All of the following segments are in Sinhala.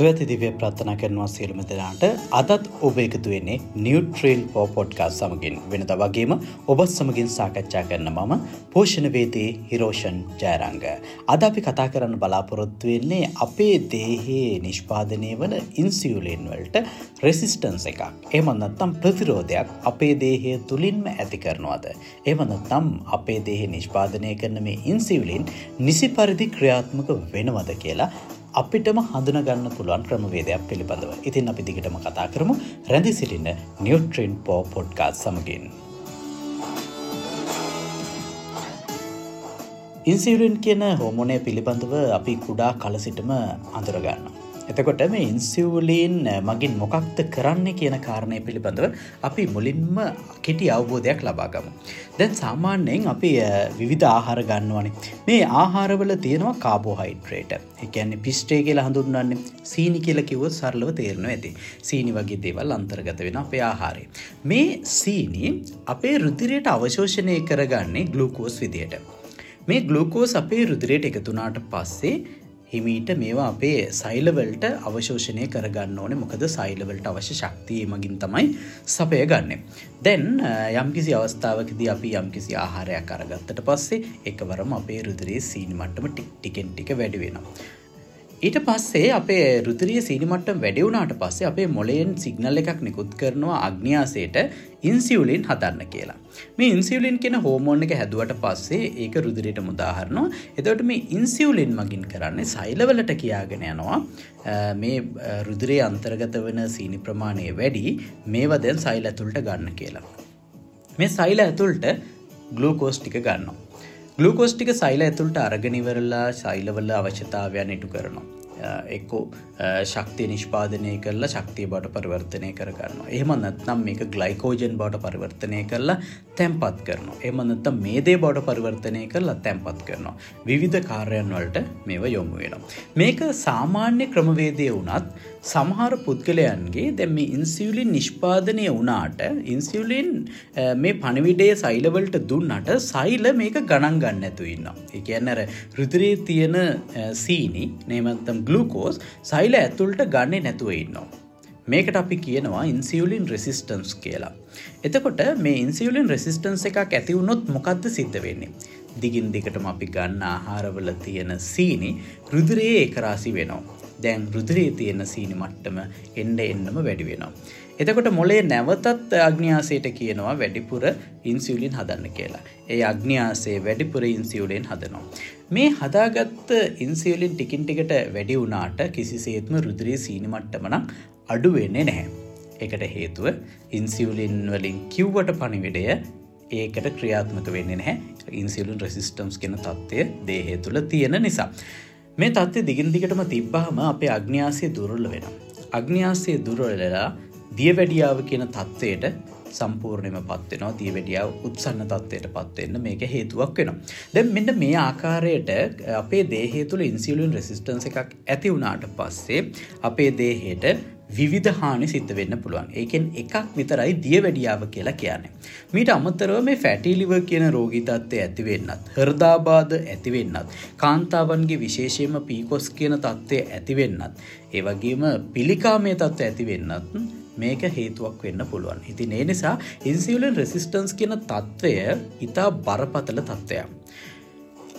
සුවඇති දිවය ප්‍රාථනා කරනවා සියලුම දෙනාට අදත් ඔබ එකතු වෙන්නේ නිියුට්‍රේන් පෝ පොඩ්කාස් සමගින් වෙනද වගේම ඔබත් සමගින් සාකච්ඡා කරන මම පෝෂණවේදී හිරෝෂන් ජයරංග. අද අපි කතා කරන්න බලාපොරොත්තු වෙන්නේ අපේ දේහයේ නිෂ්පාදනය වන ඉන්සියුලෙන් වලට රෙසිස්ටන්ස් එකක්. එමන්නත්තම් ප්‍රතිරෝධයක් අපේ දේහය තුළින්ම ඇති කරනවාද. එමනත්තම් අපේ දේහ නිෂ්පාදනය කරන මේ ඉන්සිවලින් නිසි පරිදි ක්‍රියාත්මක වෙනවද කියලා අපිටම හඳුනගන්න පුළුවන් ක්‍රමවේදයක් පිළිබඳව ඉතින් අපි දිගටම කතා කරමු රැඳි සිටින්න නිියවට්‍රෙන් පෝ පොඩ්කාත් සමගින්. ඉන්සිවරන් කියන හෝමෝනය පිළිබඳව අපි කුඩා කලසිටම අඳුරගන්න. එතකොට මේ ඉන්සිවලීන් මගින් මොකක්ද කරන්න කියන කාරණය පිළිබඳව අපි මුලින්ම කෙටි අවබෝධයක් ලබාගමු. දැන් සාමාන්‍යයෙන් අපි විවිධ ආහාර ගන්නවනේ මේ ආහාරවල තියෙනවා කාබෝහයිඩ්‍රේට එකන්නේ පිස්ටේ කියලා හඳුන්වන්නේ සීනි කියල කිව්ව සරලව තේරන ඇති සීනි වගේ දේවල් අන්තර්ගත වෙන අපේ ආහාරය. මේ සීනි අපේ රුදිරයට අවශෝෂණය කරගන්නේ ගලූකෝස් විදියට. මේ ගලූකෝස් අපේ රුදිරයට එකතුනාට පස්සේ හිමීට මේවා අපේ සයිලවල්ට අවශෝෂණය කරගන්න ඕන මොකද සයිලවලට අවශ්‍ය ශක්තිය මගින් තමයි සපය ගන්න. දැන් යම්කිසි අවස්ථාවකද අපි යම්කිසි ආහාරයක් අරගත්තට පස්සේ එකවරම අපේ රුදුරේ සීනිමට්ටම ටික් ටිකෙන් ටික වැඩි වෙනවා. ඊට පස්සේ අපේ රුතරිය සීනිමට්ටම් වැඩිවුණාට පස්සේ අපේ මොලයෙන් සිගනල් එකක් නිකුත් කරනවා අග්නියාසයට ඉන්සිවලින් හදන්න කියලා. මේ ඉන්සිවලින් කියෙන හෝමෝන් එක හැදුවට පස්සේ ඒක රුදිරයට මුදාහරනවා එතවට මේ ඉන්සිවලින් මගින් කරන්නේ සයිලවලට කියාගෙන යනවා මේ රුදිරේ අන්තර්ගත වන සීනි ප්‍රමාණය වැඩි මේව දැන් සයිල් ඇතුළට ගන්න කියලා. මේ සයිල ඇතුළට ගලූකෝස් ටික ගන්නවා. ගලුකෝස්ටික සයිල ඇතුළට අරගනිවරලා සයිලවල්ල අවශ්‍යතාවයන් ඉටු කරනවා. එක්කෝ ශක්තිය නිෂ්පාදනය කරලා ශක්තිය බට පරිවර්තනය කරගන්න. එහම නත්නම් මේක ගලයිකෝජන් බවට පරිවර්තනය කරලා තැන්පත් කරනවා. එමනත්තම් මේදේ බවට පරිවර්තනය කරලා තැන්පත් කරනවා. විවිධ කාර්යන් වලට මේව යොමු වෙනවා. මේක සාමාන්‍ය ක්‍රමවේදය වනත් සමහර පුද්ගලයන්ගේ දැම ඉන්සිවලින් නිෂ්පාදනය වනාට ඉන්සිවලින් මේ පණවිඩේ සයිලවලට දුන්නට සයිල මේක ගණන් ගන්න ඇතු ඉන්න. එකන්නර රුදුරේ තියෙන සීනි නේමත්තම් ගලුකෝස් සයිල ඇතුළට ගන්නේ නැතුව ඉන්නවා. මේකට අපි කියනවා ඉන්සිවලින් රෙසිස්ටන්ස් කියලා. එතකොට මේ ඉන්සිවලින් රෙසිස්ටන්ස් එකක් ඇතිවුණොත් මොකක්ද සිද්ධ වෙන්නේ. දිගින් දිගටම අපි ගන්න ආහාරවල තියෙන සීනි රුදුරයේ ඒකරාසි වෙනවා. දැන් රුදුරයේ තියෙන සීනි මට්ටම එන්ඩ එන්නම වැඩි වෙනවා. එතකොට මොලේ නැවතත් අග්නියාසයට කියනවා වැඩිපුර ඉන්සිවලින් හදන්න කියලා. ඒ අග්නියාසේ වැඩිපුර ඉන්සිවලෙන් හදනවා. මේ හදාගත්ත ඉන්සිවලින් ටිකින් ටිකට වැඩි වුණාට කිසිසේත්ම රුදුරී සීනිමට්ටමනක් අඩුවෙන්නේ නැහැ. එකට හේතුව ඉන්සිවලින් වලින් කිව්වට පණිවිඩය ඒකට ක්‍රියාත්මක වෙන්නේ නැහැ ඉන්සිවලින් රෙසිස්ටම්ස් කෙන තත්ත්වය දේහය තුළ තියෙන නිසා. මේ තත්ත්ය දිගින් දිගටම තිබ්බහම අපේ අග්නියාසය දුරල්ල වෙන. අග්නියාසය දුරලලා දියවැඩියාව කියන තත්ත්වයට සම්පූර්ණයම පත්වෙනවා තිය වැඩියාව උත්සන්න තත්වයට පත්වවෙන්න මේක හේතුවක් වෙන. දැ මෙන්න මේ ආකාරයට අපේ දේහේ තුළ ඉන්සිලුන් රෙසිස්ටන්ස එකක් ඇති වුණාට පස්සේ අපේ දේහයට විවිධ හානි සිද්ධ වෙන්න පුළුවන් ඒකෙන් එකක් විතරයි දිය වැඩියාව කියලා කියන්නේ. මීට අමතරව මේ ෆැටිලිව කියන රෝගිතත්වය ඇතිවෙන්නත්. හරදාබාද ඇතිවෙන්නත්. කාන්තාවන්ගේ විශේෂයම පීකොස් කියන තත්ත්වය ඇතිවෙන්නත්. ඒවගේම පිළිකාමය තත්ව ඇතිවෙන්නත් මේක හේතුවක් වෙන්න පුළුවන්. ඉතින් ඒ නිසා ඉන්සිවලන් රෙසිස්ටන්ස් කියන තත්ත්වය ඉතා බරපතල තත්ත්වයක්.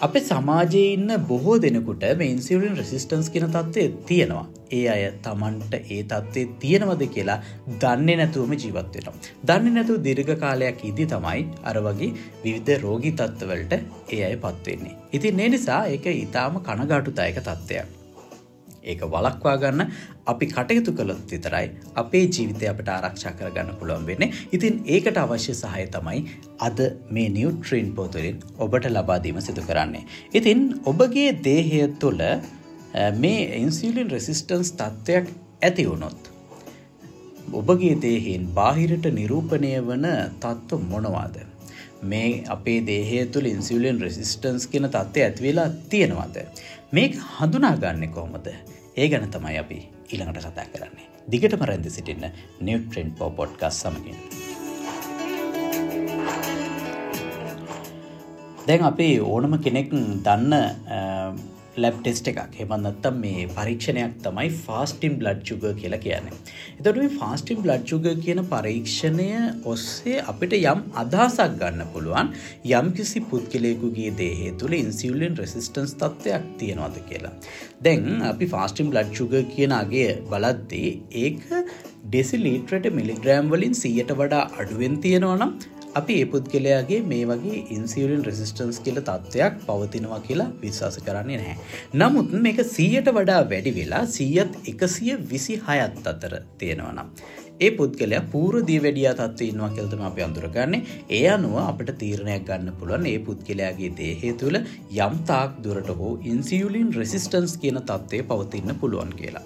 අප සමාජයේ ඉන්න බොහෝ දෙනෙකුට මේන්සිවලින් රෙසිස්ටන්ස් කියන තත්ත්වය තියෙනවා. ඒ අය තමන්ට ඒ තත්ත්වය තියෙනවද කියලා දන්නේ නැතුවම ජීවත්වෙනවා. දන්න නැතුව දිර්ඝ කාලයක් ඉදි තමයි අර වගේ විවිධ රෝගී තත්ත්වවලට ඒ අය පත්වෙන්නේ. ඉතින් ඒ නිසා ඒක ඉතාම කනගාටුදායක තත්ත්වයක්. ඒක වලක්වා ගන්න අපි කටයුතු කළොත් විතරයි අපේ ජීවිතය අපට ආරක්ෂා කරගන්න පුළුවන් වෙන්නේ ඉතින් ඒකට අවශ්‍ය සහය තමයි අද මේ නිියවට්‍රීන් පෝතුලින් ඔබට ලබාදීම සිදු කරන්නේ. ඉතින් ඔබගේ දේහය තුළ මේ ඉන්සිලින් රෙසිස්ටන්ස් තත්ත්වයක් ඇති වුණොත්. ඔබගේ දේහෙන් බාහිරට නිරූපණය වන තත්ත්ව මොනවාද. මේ අපේ දේහය තුළ ඉන්සිලින් රෙසිස්ටන්ස් කියන තත්ත්වය ඇතිවෙලා තියෙනවාද. මේ හඳුනාගන්න කොහොමද ඒ ගැන තමයි අපි ඊළඟට කතා කරන්නේ. දිගටම රැඳ සිටින්න නිවට්‍රෙන්් පෝ පොඩ්කස් සමගින්. දැන් අපි ඕනම කෙනෙක් දන්න ලැබ් ටෙස්ට එකක් හෙමන්නත්තම් මේ පරීක්ෂණයක් තමයි ෆාස්ටිම් බ්ලඩ් චුග කියලා කියන්නේ. එතට මේ ෆාස්ටිම් බ්ලඩ් චුග කියන පරීක්ෂණය ඔස්සේ අපිට යම් අදහසක් ගන්න පුළුවන් යම් කිසි පුද්ගලයකුගේ දේහේ තුළ ඉන්සිියලෙන් රෙසිස්ටන්ස් තත්ත්වයක් තියෙනවාද කියලා. දැන් අපි ෆාස්ටිම් බ්ලඩ් චුග කියන අගේ බලද්දී ඒක ඩෙසි ලීට්‍රට මිලිග්‍රෑම් වලින් සීයට වඩා අඩුවෙන් තියෙනවනම් අපි ඒ පුද්ගලයාගේ මේ වගේ ඉන්සිියලින් රෙසිස්ටන්ස් කියල තත්ත්වයක් පවතිනවා කියලා විශ්වාස කරන්නේ නැහැ. නමුත් මේක සීයට වඩා වැඩි වෙලා සීයත් එකසිය විසි හයත් අතර තියෙනවනම්. ඒ පුද්ගලයා පූර දී වැඩියා තත්ව ඉන්නවා කෙල්තම අප අඳුරගන්නේ ඒ අනුව අපට තීරණයක් ගන්න පුළුවන් ඒ පුද්ගලයාගේ දේහේ තුළ යම් තාක් දුරට හෝ ඉන්සිියලින් රෙසිස්ටන්ස් කියන තත්ත්වය පවතින්න පුළුවන් කියලා.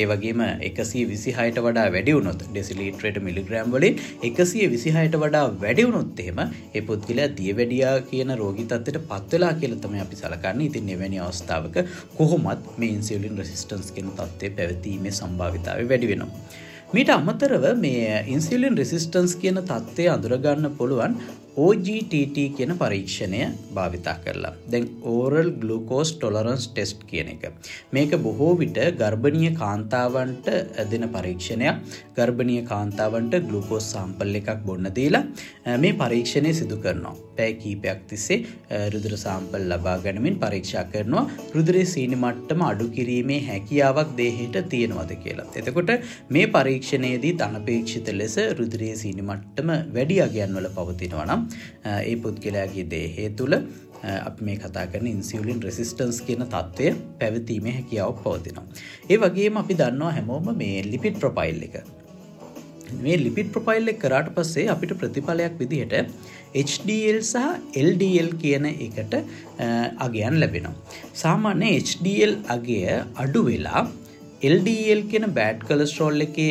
ඒ වගේම එකසිය විසිහයට වඩා වැඩිවුණොත් ඩෙසිලිට්‍රේට මිලිග්‍රම් වලින් එකසිය විසිහයට වඩා වැඩිවුණොත් එහෙම ඒ පුද්ගලයා දිය වැඩියා කියන රෝගිතත්වයට පත්වෙලා කියලතම අපි සලකන්න ඉතින් එවැනි අවස්ථාවක කොහොමත් මේ ඉන්සිලින් රෙසිස්ටන්ස් කෙන තත්වය පැවතීමේ සම්භාවිතාව වැඩි වෙනවා. මීට අමතරව මේ ඉන්සිලින් රෙසිස්ටන්ස් කියන තත්ත්වය අඳුරගන්න පුළුවන්. OGTT කියන පරීක්ෂණය භාවිතා කරලා. දැන් ඕරල් ගලුකෝස් ටොලරන්ස් ටෙස්ට් කියන එක. මේක බොහෝ විට ගර්භණය කාන්තාවන්ට දෙන පරීක්ෂණයක්. ගර්භණය කාන්තාවන්ට ගලුකෝස් සම්පල් එකක් බොන්න දීලා මේ පරීක්ෂණය සිදු කරනවා. පැෑ කීපයක් තිස්සේ රුදුර සාම්පල් ලබා ගැනමින් පරීක්ෂා කරනවා. රුදුරේ සීනි මට්ටම අඩු කිරීමේ හැකියාවක් දේහයට තියෙනවද කියලා. එතකොට මේ පරීක්ෂණයේදී තනපේක්ෂිත ලෙස රුදුරේ සීනි මට්ටම වැඩි අගයන්වල පවතිනවනම් ඒ පුද්ගලයාගේ දේහේ තුළ අප මේ කතා කරන ඉන්සිවලින් රෙසිස්ටන්ස් කියන තත්ත්වය පැවතීම හැකියාව පවතිනවා. ඒ වගේම අපි දන්නවා හැමෝම මේ ලිපිට් ප්‍රොපයිල් එක. මේ ලිපිට් ප්‍රොපයිල් එක කරාට පස්සේ අපිට ප්‍රතිඵලයක් විදිහට HDL සහ LDL කියන එකට අගයන් ලැබෙනවා. සාමාන්‍ය HDL අගය අඩු වෙලා LDL කියන බෑඩ් කලස්ට්‍රෝල් එකේ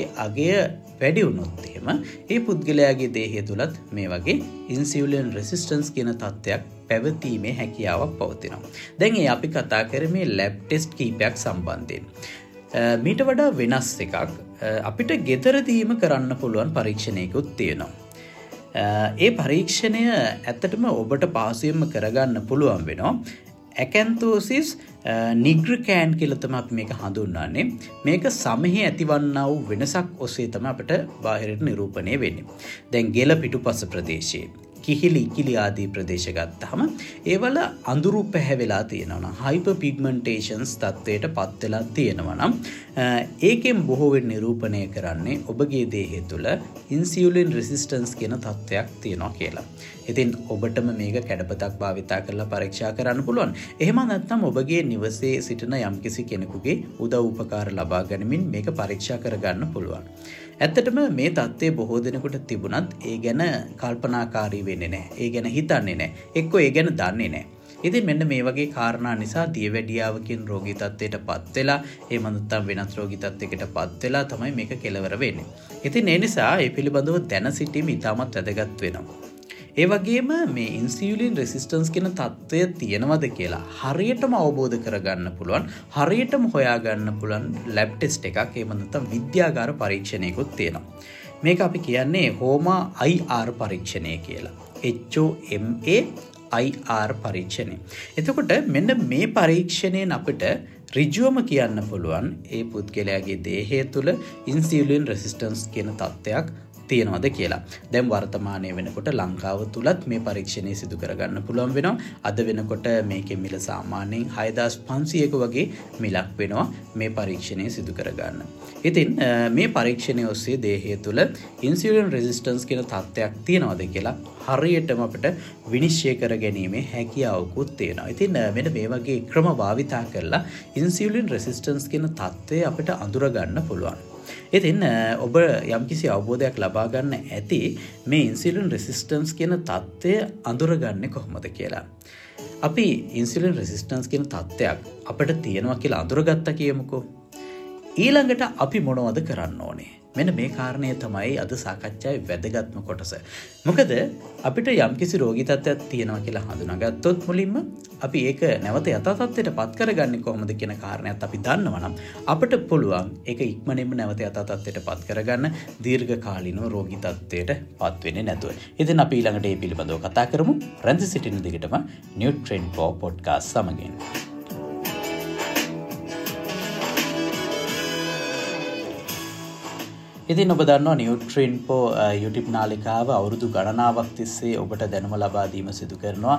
අගය වැඩිවුණොත්තේම ඒ පුද්ගලයාගේ දේහය තුළත් මේ වගේ ඉන්සිවලන් රෙසිස්ටන්ස් කියන තත්ත්වයක් පැවතීමේ හැකියාවක් පවතිනවා. දැන් ඒ අපි කතා කරමේ ලැබ් ටෙස්ට් කීපයක් සම්බන්ධයෙන්. මීට වඩා වෙනස් එකක් අපිට ගෙදරදීම කරන්න පුළුවන් පරීක්ෂණයකුත් තියෙනවා. ඒ පරීක්ෂණය ඇත්තටම ඔබට පාසයෙන්ම කරගන්න පුළුවන් වෙනවා. ඇකැන්තෝසිස් නිග්‍රකෑන් කියලතම අප මේක හඳුන්නාන්නේ මේක සමහි ඇතිවන්න වූ වෙනසක් ඔස්සේ තම අපට බාහිරට නිරූපණය වෙන්නේ. දැන් ගෙල පිටු පස ප්‍රදේශයේ. කිහිලි ඉකිලි ආදී ප්‍රදේශ ගත්තහම ඒවල අඳුරු පැහැවෙලා තියෙනවන හයිප පිගමන්ටේෂන්ස් තත්ත්වයට පත්වෙලා තියෙනවනම් ඒකෙන් බොහෝවෙන් නිරූපණය කරන්නේ ඔබගේ දේහෙ තුළ ඉන්සිියලින් රෙසිස්ටන්ස් කියන තත්ත්වයක් තියෙනවා කියලා. ඉතින් ඔබටම මේක කැඩපතක් භාවිතා කරලා පරීක්ෂා කරන්න පුළුවන් එහෙම නැත්නම් ඔබගේ නිවසේ සිටින යම්කිසි කෙනෙකුගේ උදව් උපකාර ලබා ගනිමින් මේක පරීක්ෂා කරගන්න පුළුවන්. ඇත්තටම මේ තත්ත්වය බොහෝ දෙනෙකුට තිබුණත් ඒ ගැන කල්පනාකාරී වෙන්නේ නෑ ඒ ගැන හිතන්නේ නෑ එක්කො ඒ ගැන දන්නේ නෑ. ඉති මෙන්න මේ වගේ කාරණා නිසා දියවැඩියාවකින් රෝගී තත්වයට පත්වෙලා ඒ මඳුත්තම් වෙනත් රෝගී තත්වකට පත්වෙලා තමයි මේක කෙලවර වෙන්නේ. ඉතින් ඒ නිසා ඒ පිළිබඳව දැන සිටීම ඉතාමත් වැදගත් වෙනවා. ඒ වගේම මේ ඉන්සිියලින් රෙසිස්ටන්ස් කෙන තත්ත්වය තියෙනවද කියලා හරියටම අවබෝධ කරගන්න පුළුවන් හරියටම හොයාගන්න පුළන් ලැබ්ටෙස්ට එකක් එමනතම් විද්‍යාගාර පරීක්ෂණයකුත් තියෙනවා. මේක අපි කියන්නේ හෝමා අයිR පරීක්ෂණය කියලා. HOMA IR පරීක්ෂණය. එතකොට මෙන්න මේ පරීක්ෂණයෙන් අපිට රිජුවම කියන්න පුළුවන් ඒ පුද්ගලයාගේ දේහය තුළ ඉන්සිියලින් රෙසිස්ටන්ස් කියන තත්ත්වයක් තියෙනවද කියලා දැම් වර්තමානය වෙනකොට ලංකාව තුළත් මේ පරීක්ෂණය සිදු කරගන්න පුළුවන් වෙනවා අද වෙනකොට මේක මිල සාමාන්‍යයෙන් හයදස් පන්සියක වගේ මිලක් වෙනවා මේ පරීක්ෂණය සිදු කරගන්න. ඉතින් මේ පරීක්ෂණය ඔස්සේ දේහය තුළ ඉන්සිලන් රෙසිස්ටන්ස් කියෙන තත්ත්වයක් තියෙනවද කියලා හරියටම අපට විනිශ්චය කර ගැනීමේ හැකියාවකුත් තියෙනවා. ඉතින් මෙට මේ වගේ ක්‍රම භාවිතා කරලා ඉන්සිලින් රෙසිස්ටන්ස් කියෙන තත්ත්වය අපට අඳුරගන්න පුළුවන්. ඉතින් ඔබ යම්කිසි අවබෝධයක් ලබාගන්න ඇති මේ ඉන්සිලන් රෙසිස්ටන්ස් කියන තත්ත්වය අඳුරගන්න කොහොමද කියලා. අපි ඉන්සිලන් රෙසිස්ටන්ස් කියන තත්ත්වයක් අපට තියෙනවා කියලා අඳුරගත්ත කියමුකෝ. ඊළඟට අපි මොනවද කරන්න ඕනේ. මෙන මේ කාරණය තමයි අද සාකච්ඡායි වැදගත්ම කොටස. මොකද අපිට යම්කිසි රෝගිතත්වයක් තියෙනවා කියලා හඳුනගත්තොත් මුලින්ම අපි ඒක නැවත යතතත්වයට පත් කරගන්න කොහොමද කියන කාරණයක් අපි දන්නවනම් අපට පුළුවන් එක ඉක්මනෙම නැවත යතතත්වයට පත් කරගන්න දීර්ඝ කාලිනෝ රෝගිතත්වයට පත්වෙන නැතුව. ඉතින් අපි ඊළඟට ඒ පිළිබඳව කතා කරමු රැඳි සිටින දිගටම නිියුට්‍රෙන්් පෝ පොඩ්කාස් සමගින්. ඉතින් ඔබ දන්නවා නිියුට්‍රීන්පෝ YouTube නාලිකාව අවුරුදු ගණනාවක් තිස්සේ ඔබට දැනුම ලබාදීම සිදු කරනවා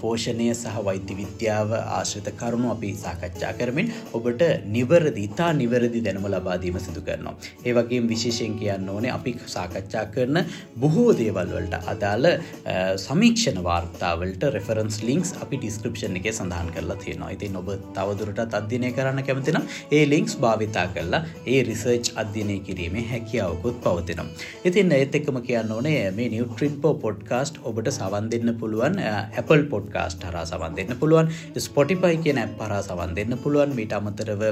පෝෂණය සහ වෛද්‍ය විද්‍යාව ආශ්‍රිත කරුණු අපි සාකච්ඡා කරමින් ඔබට නිවරදි ඉතා නිවැරදි දැනුම ලබාදීම සිදු කරනවා. ඒ වගේ විශේෂයෙන් කියන්න ඕනේ අපි සාකච්ඡා කරන බොහෝ දේවල් වලට අදාළ සමීක්ෂණ වාර්තාවලට රෙෆරන්ස් ලින්ක්ස් අපි ඩිස්ක්‍රපෂන් එක සඳහන් කරලා තියෙනවා ඉතින් ඔබ තවදුරටත් අධ්‍යනය කරන්න කැමතිනම් ඒ ලින්ක්ස් භාවිතා කරලා ඒ රිසර්ච් අධ්‍යනය කිරීමේ හැකියාවකුත් පවතිනම්. ඉතින් ඒත් එක්කම කියන්න ඕනේ මේ නිියුට්‍රින්පෝ පොඩ්කාස්ට් ඔබට සවන් දෙන්න පුළුවන් Apple පොඩ්කාස්ට් හරා සවන් දෙන්න පුළුවන් ස්පොටිපයි කියන ඇප් පරා සවන් දෙන්න පුළුවන් මීට අමතරව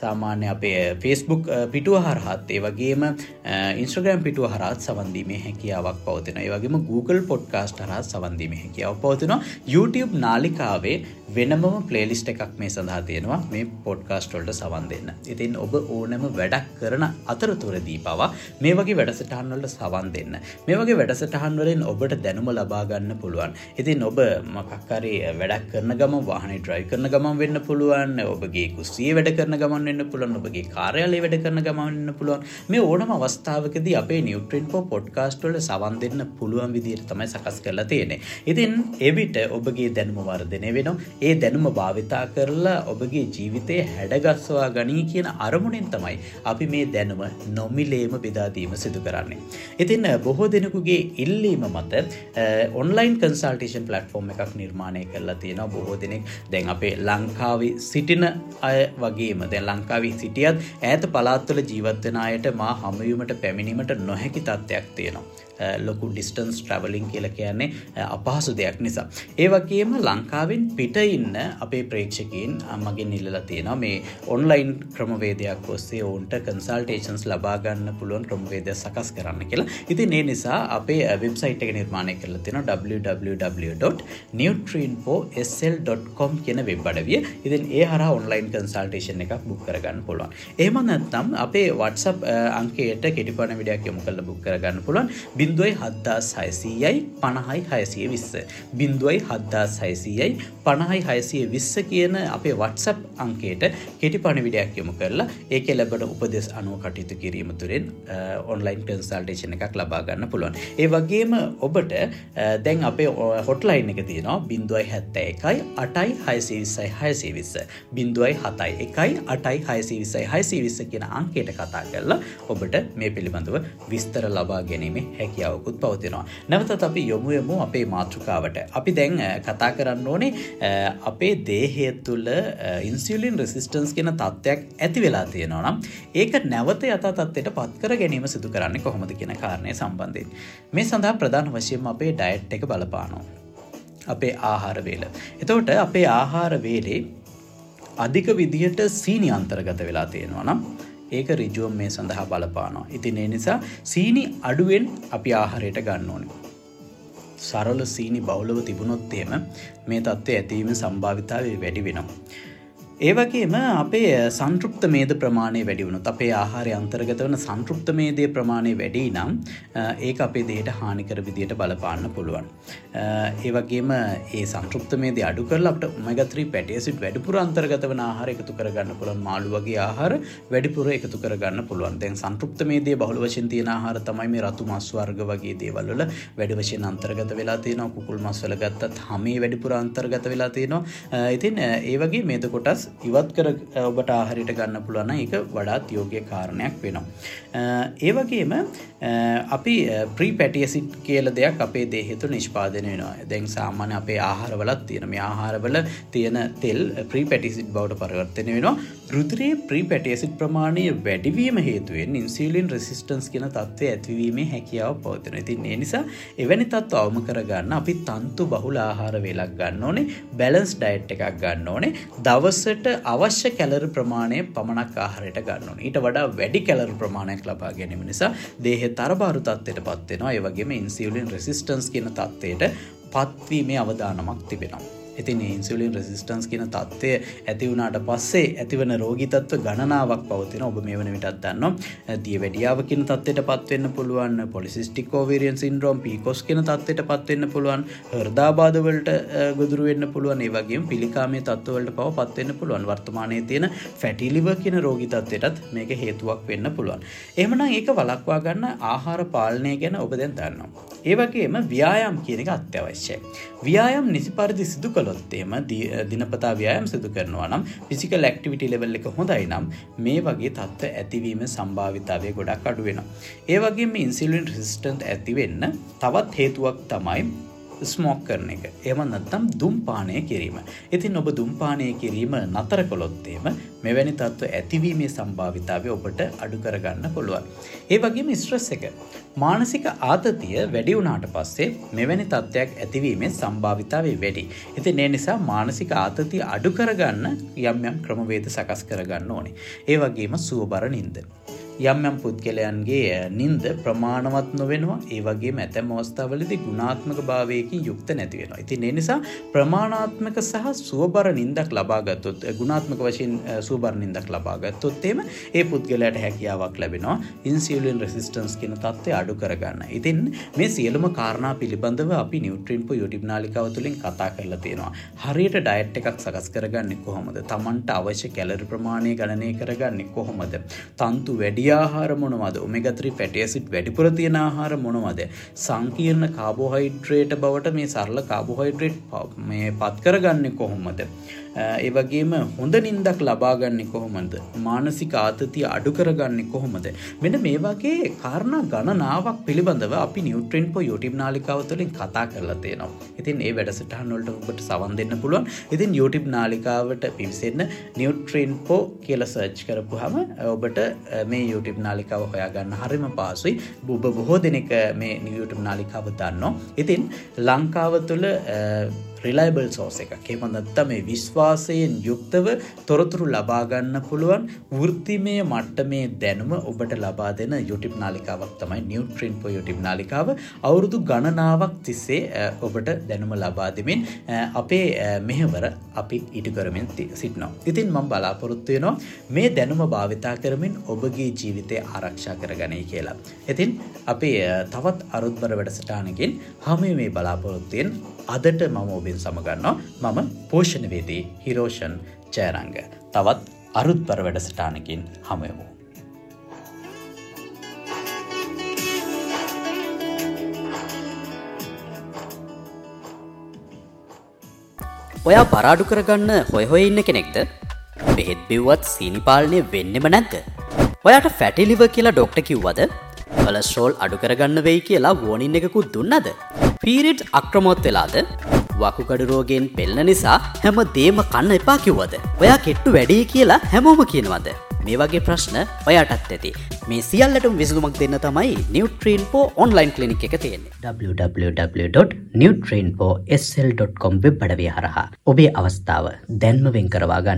සාමාන්‍ය අපේ eh, ෆෙස්බුක් eh, පිටුව හරහත් ඒ වගේම eh, ඉන්ස්ට්‍රග්‍රම් පිටුව හරත් සවන්දීමේ හැකියාවක් පවතින ඒ වගේම Google පොඩ්කාස්ට හරත් සවන්දීම හැකියාව පවතිනවා. YouTube නාලිකාවේ වෙනම පලේලිස්ට එකක් මේ සඳහා තියෙනවා. මේ පොඩ්කාස්ටොල්ට සවන් දෙන්න. ඉතින් ඔබ ඕනම වැඩක් කරන අතරතුරදී පවා මේ වගේ වැඩසටහන්වලට සවන් දෙන්න. මේ වගේ වැඩසටහන්වලින් ඔබට දැනුම ලබාගන්න පුළුවන්. ඉතින් ඔබ මකක්කරේ වැඩක් කරන ගම වාහන ඩ්‍රයි කරන ගමන් වෙන්න පුළුවන් ඔබගේ කුස්සිය වැඩ කරන ගමන් වෙන්න පුළුවන් ඔබගේ කාර්යාලය වැඩ කරන ගමන්න පුළුවන්. මේ ඕනම අවස්ථාවකද අපේ නිියුට්‍රින්පෝ පොඩ්කාස්ට්වල සවන් දෙන්න පුළුවන් විදිර තමයි සකස් කරලා තියෙනෙ ඉතින් එවිට ඔබගේ දැනුම වර්ධනය වෙන ඒ දැනුම භාවිතා කරලා ඔබගේ ජීවිතය හැඩගස්වා ගනී කියන අරමුණෙන් තමයි අපි මේ දැනුම නොමිලේම බෙදාදීම සිදු කරන්නේ. ඉතින් බොහෝ දෙනෙකුගේ ඉල්ලීම මත ඔන්ලයින් කන්සල්ටේෂන් පලට්ෆෝර්ම් එකක් නිර්මාණය කරලා තියෙනවා බොහෝ දෙනෙක්. දැන් අපේ ලංකාවේ සිටින අය වගේම දැන් ලංකාවී සිටියත් ඈත පලාත්වල ජීවත්වෙන අයට මා හමුවීමට පැමිණීමට නොහැකි තත්ත්වයක් තියෙනවා. ලොකු ඩිස්ටන්ස් ට්‍රවලින් කියල කියන්නේ අපහසු දෙයක් නිසා. ඒ වගේම ලංකාවෙන් පිට ඉන්න අපේ ප්‍රේක්ෂකින් අමගින් ඉල්ලලා තියෙනවා මේ ඔන්ලයින් ක්‍රමවේදයක් ඔස්සේ ඔවුන්ට කන්සල්ටේෂන්ස් ලබාගන්න පුළුවන් ක්‍රමවේදය සකස් කරන්න කියලා. ඉතින් ඒ නිසා අපේ වෙබ්සයිට් එක නිර්මාණය කරලා තියෙන www.nutrionpo.sl.com කියන වෙබ් අඩවිය. ඉතින් ඒ හර ඔන්ලයින් කන්සල්ටේෂන් එකක් බුක් කරගන්න පුළුවන්. ඒම නැත්නම් අපේ වටසප් අංකයට කෙටිපන විඩයක් යොමු කල බුක් කරගන්න පුළුවන්. බින්දුවයි හද්දා සයිසීයයි පණහයි හයසිය විස්ස. බින්දුවයි හද්දා සයිසීයයි පණහයි හයසිය විස්ස කියන අපේ වටසප් අංකේට කෙටි පණවිඩයක් යොමු කරලා ඒක ලැබට උපදෙස් අනුව කටයුතු කිරීම තුරෙන් ඔන්ලයින් කන්සල්ටේෂන එකක් ලබාගන්න පුළුවන්. ඒ වගේම ඔබට දැන් අපේ හොටලයින් එක තියෙනවා බින්දුවයි හැත්ත එකයි අටයි හයසි විස්සයි හයසි විස්ස. බින්දුවයි හතයි එකයි අටයි හයසි විස්සයි හයසි විස්ස කියන අංකේට කතා කරලා ඔබට මේ පිළිබඳව විස්තර ලබා ගැනීම හැකි හැකියාවකුත් පවතිනවා. නැවතත් අපි යොමුයමු අපේ මාතෘකාවට. අපි දැන් කතා කරන්න ඕනේ අපේ දේහය තුළ ඉන්සිලින් රෙසිස්ටන්ස් කියෙන තත්ත්වයක් ඇති වෙලා තියෙනවා නම් ඒක නැවත යතා තත්වයට පත්කර ගැනීම සිදු කරන්න කොහොමද කියන කාරණය සම්බන්ධයෙන්. මේ සඳහා ප්‍රධාන වශයෙන් අපේ ඩයිට් එක බලපානෝ. අපේ ආහාර වේල. එතවට අපේ ආහාර වේලේ අධික විදිහට සීනි අන්තර්ගත වෙලා තියෙනවා නම් ඒක රිජුවම් මේ සඳහා බලපානවා. ඉතින් ඒ නිසා සීනි අඩුවෙන් අපි ආහාරයට ගන්න ඕනේ. සරල සීනි බෞලව තිබුණොත්තේම මේ තත්ත්ව ඇතිවීම සම්භාවිතාව වැඩි වෙනවා. ඒවගේම අපේ සංතෘප්ත මේද ප්‍රමාණය වැඩිවුණු අපේ ආහාරය අන්තර්ගත වන සංතෘප්ත මේදය ප්‍රමාණය වැඩි නම් ඒ අපේ දේට හානිකර විදියට බලපාන්න පුළුවන්. ඒවගේම ඒ සංතෘප්ත මේද අඩු කරලට මගත්‍රී පැටියසිට වැඩිපුර අන්තර්ගත වන ආහාර එකතු කරගන්න පුළන් මාළු වගේ ආහාර වැඩිපුර එකතු කරගන්න පුළුවන්. දැන් සංතෘප්ත මේදේ බහුල වශයෙන් තියෙන ආහාර තමයි මේ රතු මස් වර්ග වගේ දේවල්වල වැඩි වශයෙන් අන්තර්ගත වෙලා තියෙනවා. කුකුල් මස්වල ගත්තත් හමේ වැඩිපුර අන්තර්ගත වෙලා තියෙනවා. ඉතින් ඒ වගේ මේද කොටස් ඉවත් කර ඔබට ආහරිට ගන්න පුළුවන එක වඩාත් යෝගය කාරණයක් වෙනවා. ඒවගේම අපි ප්‍රී පැටියසිට් කියල දෙයක් අපේ දේහෙතු නිෂ්පාදනය වෙනවා. දැන් සාමාන්‍ය අපේ ආහාරවලත් තියෙන මේ ආහාරවල තියෙන තෙල් ප්‍රී පැටිසිට් බවට පරවර්තනය වෙනවා. රුදුරේ ප්‍රී පැටියසිට් ප්‍රමාණය වැඩිවීම හේතුවෙන් ඉන්සිලින් රෙසිස්ටන්ස් කියෙන තත්ත්වය ඇතිවීමේ හැකියාව පවතින ඉතින් ඒ නිසා එවැනි තත්ව අවම කරගන්න අපි තන්තු බහුල ආහාර වෙලක් ගන්න ඕනේ. බැලන්ස් ඩයිට් එකක් ගන්න ඕනේ. දවසට අවශ්‍ය කැලර ප්‍රමාණය පමණක් ආහරයට ගන්නන ඊට වඩා වැඩි කැලර ප්‍රමාණයක් ලබා ගැනීම නිසා දේහ තරබාරු තත්වයට පත්වෙනවා ඒවගේම ඉන්සිවලින් රෙසිස්ටන්ස් කියන තත්වයට පත්වීමේ අවධානමක් තිබෙනවා. ඉතින් ඉන්සුලින් රෙසිස්ටන්ස් කියන තත්ත්වය ඇති වුණට පස්සේ ඇතිවන රෝගිතත්ව ගණනාවක් පවතින ඔබ මේ වන විටත් දන්න දිය වැඩියාවකින තත්වට පත්වන්න පුළුවන් පොලිසිස්ටිකෝවරියන් සින්ද්‍රෝම් පිකොස් කියන තත්වට පත්වන්න පුළුවන් හර්දාබාධවලට ගොදුරුවෙන්න්න පුළුවන් ඒවගේ පිළිකාමේ තත්වවලට පව පත්වන්න පුළුවන්. වර්තමානය තියෙන ෆැටිලිව කියන රෝගිතත්වයටත් මේක හේතුවක් වෙන්න පුළුවන්. එමනම් ඒක වලක්වා ගන්න ආහාර පාලනය ගැන ඔබ දැන් දන්නවා. ඒවගේම ව්‍යායම් කියන එක අත්‍යවශ්‍යයි. ව්‍යායම් නිසි පරිදි සිදු කළොත්තේම දිනපතා ව්‍යයම් සිදු කරනවා නම් පිසික ලක්ටිවිටි ලෙවල් එක හොඳයි නම් මේ වගේ තත්ත්ව ඇතිවීම සම්භාවිතාවය ගොඩක් අඩුවෙන. ඒවගේ ඉන්සිලින් රිස්ටන්ට් ඇතිවෙන්න තවත් හේතුවක් තමයි ස්මෝක් කරන එක එම නත්තම් දුම්පානය කිරීම. ඉතින් ඔබ දුම්පානය කිරීම නතර කොළොත්තේම මෙවැනි තත්ත්ව ඇතිවීමේ සම්භාවිතාව ඔබට අඩු කරගන්න පුළුවන්. ඒ වගේම ස්ට්‍රස් එක. මානසික ආතතිය වැඩි වුණාට පස්සේ මෙවැනි තත්ත්වයක් ඇතිවීමේ සම්භාවිතාවේ වැඩි. ඉතින් ඒ නිසා මානසික ආතතිය අඩු කරගන්න යම් යම් ක්‍රමවේද සකස් කරගන්න ඕනේ. ඒ වගේම සුවබර නින්ද. යම් යම් පුද්ගලයන්ගේ නින්ද ප්‍රමාණවත් නොවෙනවා. ඒ වගේ ඇතැම් අවස්ථාවලදි ගුණාත්මක භාවයකින් යුක්ත නැතිවෙනවා ඉතින් ඒ නිසා ප්‍රමාණාත්මක සහ සුවබර නින්දක් ලබාගත්තොත් ගුණාත්මක වශයෙන් සූබර නින්දක් ලබාගත්තොත්තේම ඒ පුද්ගලයට හැකියාවක් ලැබෙනවා. ඉන්සිියලින් රෙසිස්ටන්ස් කියන තත්වය අඩු කරගන්න. ඉතින් මේ සියලුම කාරණා පිළිබඳව අපි නිවට්‍රීන්ප යුටිබ් නාලිකාව තුළින් කතා කරලා තියෙනවා. හරියට ඩයිට් එකක් සකස් කරගන්න කොහොමද? තමන්ට අවශ්‍ය කැලරි ප්‍රමාණය ගණනය කරගන්න කොහොමද? තන්තු වැඩිය ආහාර මොනවද? ඔමෙගත්‍රි පැටියසිට් වැඩිපුර තියෙන ආහාර මොනවද? සංකීර්ණ කාබෝහයිඩ්‍රේට බවට මේ සරල කාබෝහයිඩ්‍රේට් මේ පත් කරගන්න කොහොමද? ඒ වගේම හොඳ නින්දක් ලබාගන්න කොහොමද? මානසික ආතතිය අඩු කරගන්න කොහොමද? මෙන මේ වගේ කාරණ ගණනාවක් පිළිබඳව අපි නිියවට්‍රෙන් පෝ යුටම් නාලිකාව තුළින් කතා කරලා තියෙනවා. ඉතින් ඒ වැඩසටහන්නොල්ට ඔබට සවන් දෙන්න පුළුවන්. ඉතින් යුටම් නාලිකාවට පිවිසෙන්න නිියවට්‍රෙන් පෝ කියල සර්ච් කරපු හම ඔබට මේ යුටම් නාලිකාව හොයාගන්න හරිම පාසුයි. බුබ බොහෝ දෙනෙක මේ නිියවටම් නාලිකාව දන්නවා. ඉතින් ලංකාව තුළ රිලයිබල් සෝස එක එමනත්ත මේ විශ්වාසයෙන් යුක්තව තොරතුරු ලබාගන්න පුළුවන් වෘත්තිමය මට්ටමේ දැනුම ඔබට ලබා දෙන යුටිප් නාලිකාවක් තමයි නිියවට්‍රීන් පෝ යුටිප් නාලිකාව අවුරුදු ගණනාවක් තිස්සේ ඔබට දැනුම ලබා දෙමින් අපේ මෙහෙවර අපි ඉටු කරමින් සිටිනවා. ඉතින් මං බලාපොරොත්තුවයනවා මේ දැනුම භාවිතා කරමින් ඔබගේ ජීවිතය ආරක්ෂා කරගනයි කියලා. ඉතින් අපේ තවත් අරුත්බර වැඩසටානකින් හම මේ බලාපොරොත්තුවෙන් අදට මම ඔබෙන් සමගන්නවා මම පෝෂණවේදී හිරෝෂන් ජයරංග. තවත් අරුත්පර වැඩසටානකින් හමයමු. ඔයා පරාඩු කරගන්න හොය හොය ඉන්න කෙනෙක්ද? බෙහෙත් බිව්වත් සීනිපාලනය වෙන්නෙම නැද්ද? ඔයාට ෆැටිලිව කියලා ඩොක්ට කිව්වද? කලස්ට්‍රෝල් අඩු කරගන්න වෙයි කියලා වෝනින් එකකුත් දුන්නද? පීරිට් අක්‍රමොත් වෙලාද? වකුකඩුරෝගෙන් පෙල්ල නිසා හැම දේම කන්න එපා කිව්වද? ඔයා කෙට්ටු වැඩේ කියලා හැමෝම කියනවද? මේ වගේ ප්‍රශ්න ඔයාටත් ඇති. මේ සියල්ලටම විසඳුමක් දෙන්න තමයි නිියවට්‍රීන් පෝ ඔන්ලයින් කලිනික් එක තියෙන්නේ. www.නිියවට්‍රීන් පෝ sl.com වෙබ් අඩවිය හරහා ඔබේ අවස්ථාව දැන්ම වෙන් කරවා ගන්න.